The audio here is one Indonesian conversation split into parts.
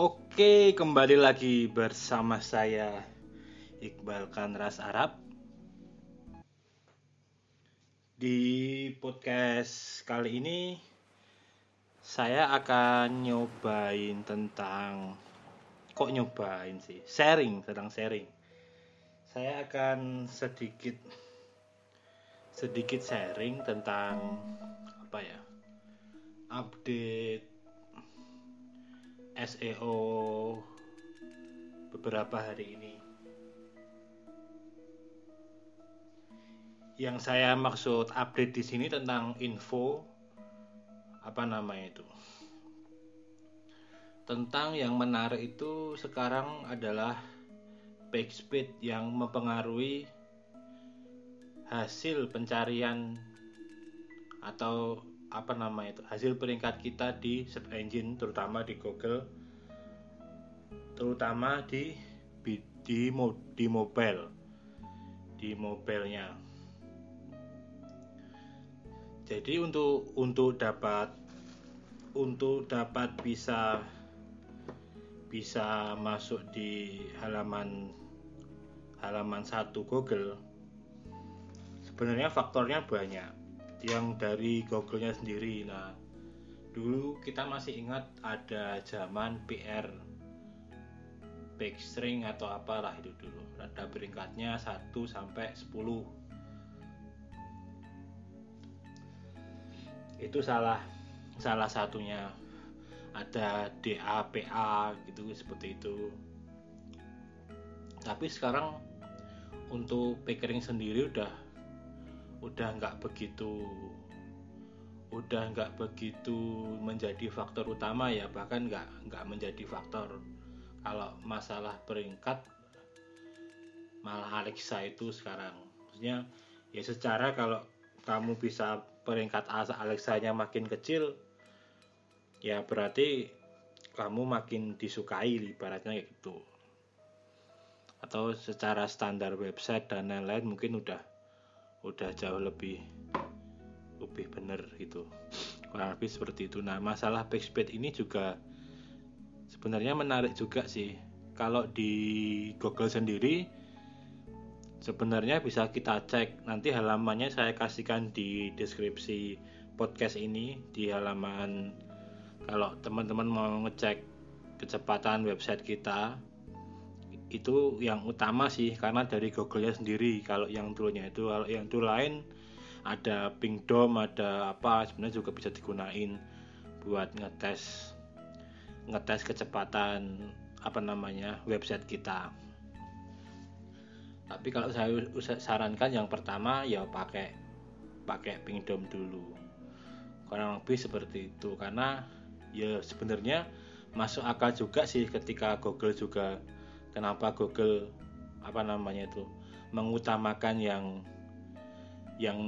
Oke, kembali lagi bersama saya Iqbal Kanras Arab Di podcast kali ini saya akan nyobain tentang kok nyobain sih, sharing, sedang sharing. Saya akan sedikit sedikit sharing tentang apa ya? update SEO beberapa hari ini. Yang saya maksud update di sini tentang info apa namanya itu? Tentang yang menarik itu sekarang adalah page speed yang mempengaruhi hasil pencarian atau apa nama itu hasil peringkat kita di search engine terutama di Google terutama di di di mobile di mobilenya. Jadi untuk untuk dapat untuk dapat bisa bisa masuk di halaman halaman satu Google sebenarnya faktornya banyak yang dari Google-nya sendiri. Nah, dulu kita masih ingat ada zaman PR string atau apalah itu dulu. Ada peringkatnya 1 sampai 10. Itu salah salah satunya ada DAPA gitu seperti itu. Tapi sekarang untuk pickering sendiri udah udah nggak begitu udah nggak begitu menjadi faktor utama ya bahkan nggak nggak menjadi faktor. Kalau masalah peringkat malah Alexa itu sekarang. Maksudnya ya secara kalau kamu bisa peringkat Alexa-nya makin kecil ya berarti kamu makin disukai ibaratnya gitu. Atau secara standar website dan lain-lain mungkin udah udah jauh lebih lebih bener gitu. Kurang lebih seperti itu. Nah masalah backspace ini juga sebenarnya menarik juga sih. Kalau di Google sendiri sebenarnya bisa kita cek. Nanti halamannya saya kasihkan di deskripsi podcast ini di halaman kalau teman-teman mau ngecek kecepatan website kita itu yang utama sih karena dari Google-nya sendiri kalau yang toolnya itu. Kalau yang tool lain ada Pingdom ada apa sebenarnya juga bisa digunain buat ngetes ngetes kecepatan apa namanya website kita. Tapi kalau saya sarankan yang pertama ya pakai pakai Pingdom dulu. Kurang lebih seperti itu karena ya sebenarnya masuk akal juga sih ketika Google juga kenapa Google apa namanya itu mengutamakan yang yang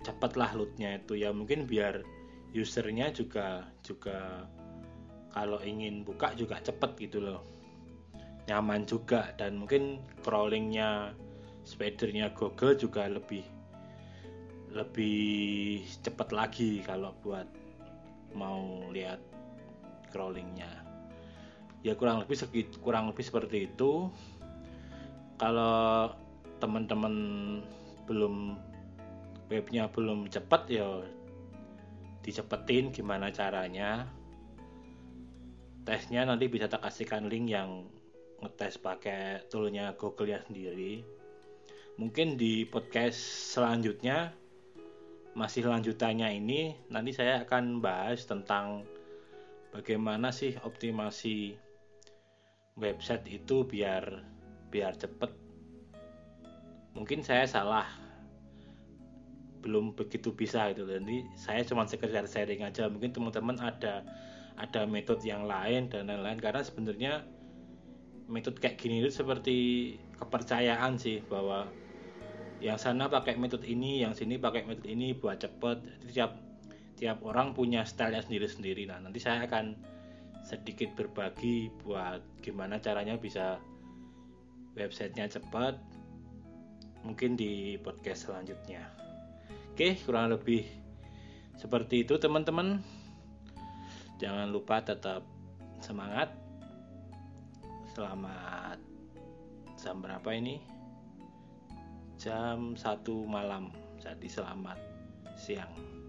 cepat lah loadnya itu? Ya mungkin biar usernya juga juga kalau ingin buka juga cepet gitu loh. Nyaman juga dan mungkin crawlingnya spidernya Google juga lebih lebih cepat lagi kalau buat mau lihat crawlingnya ya kurang lebih segit kurang lebih seperti itu. Kalau teman-teman belum webnya belum cepat ya dicepetin gimana caranya. Tesnya nanti bisa tak kasihkan link yang ngetes pakai toolnya Google ya sendiri. Mungkin di podcast selanjutnya masih lanjutannya ini nanti saya akan bahas tentang bagaimana sih optimasi website itu biar biar cepet. Mungkin saya salah. Belum begitu bisa itu jadi saya cuma sekedar sharing aja. Mungkin teman-teman ada ada metode yang lain dan lain-lain. Karena sebenarnya metode kayak gini itu seperti kepercayaan sih bahwa yang sana pakai metode ini yang sini pakai metode ini buat cepet. Tiap tiap orang punya style sendiri-sendiri. Nah nanti saya akan sedikit berbagi buat gimana caranya bisa websitenya cepat mungkin di podcast selanjutnya. Oke kurang lebih seperti itu teman-teman. Jangan lupa tetap semangat. Selamat jam berapa ini? Jam satu malam. Jadi selamat siang